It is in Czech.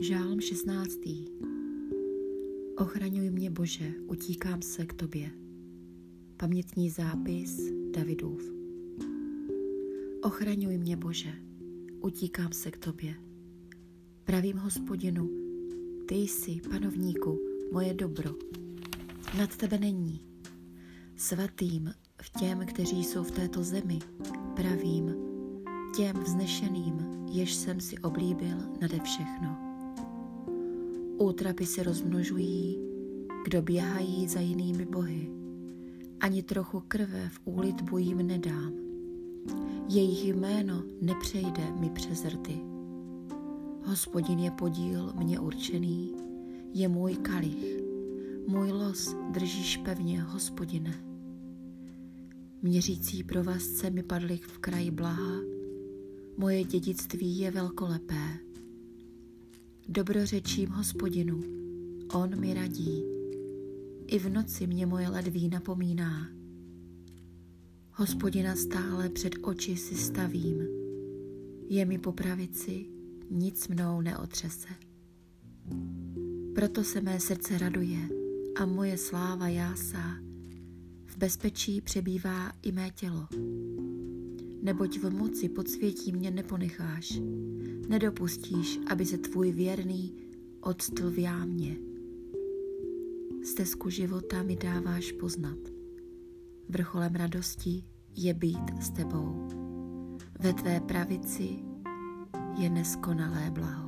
Žalm 16. Ochraňuj mě, Bože, utíkám se k Tobě. Pamětní zápis Davidův. Ochraňuj mě, Bože, utíkám se k Tobě. Pravím hospodinu, Ty jsi, panovníku, moje dobro. Nad Tebe není. Svatým v těm, kteří jsou v této zemi, pravím, těm vznešeným, jež jsem si oblíbil nade všechno. Útrapy se rozmnožují, kdo běhají za jinými bohy. Ani trochu krve v úlitbu jim nedám. Jejich jméno nepřejde mi přes rty. Hospodin je podíl mě určený, je můj kalich. Můj los držíš pevně, hospodine. Měřící provazce mi padly v kraji blaha, moje dědictví je velkolepé. Dobrořečím hospodinu, on mi radí, i v noci mě moje ledví napomíná. Hospodina stále před oči si stavím, je mi po pravici, nic mnou neotřese. Proto se mé srdce raduje a moje sláva jásá, v bezpečí přebývá i mé tělo. Neboť v moci podsvětí mě neponecháš, nedopustíš, aby se tvůj věrný odstl v jámě. Stezku života mi dáváš poznat. Vrcholem radosti je být s tebou. Ve tvé pravici je neskonalé blaho.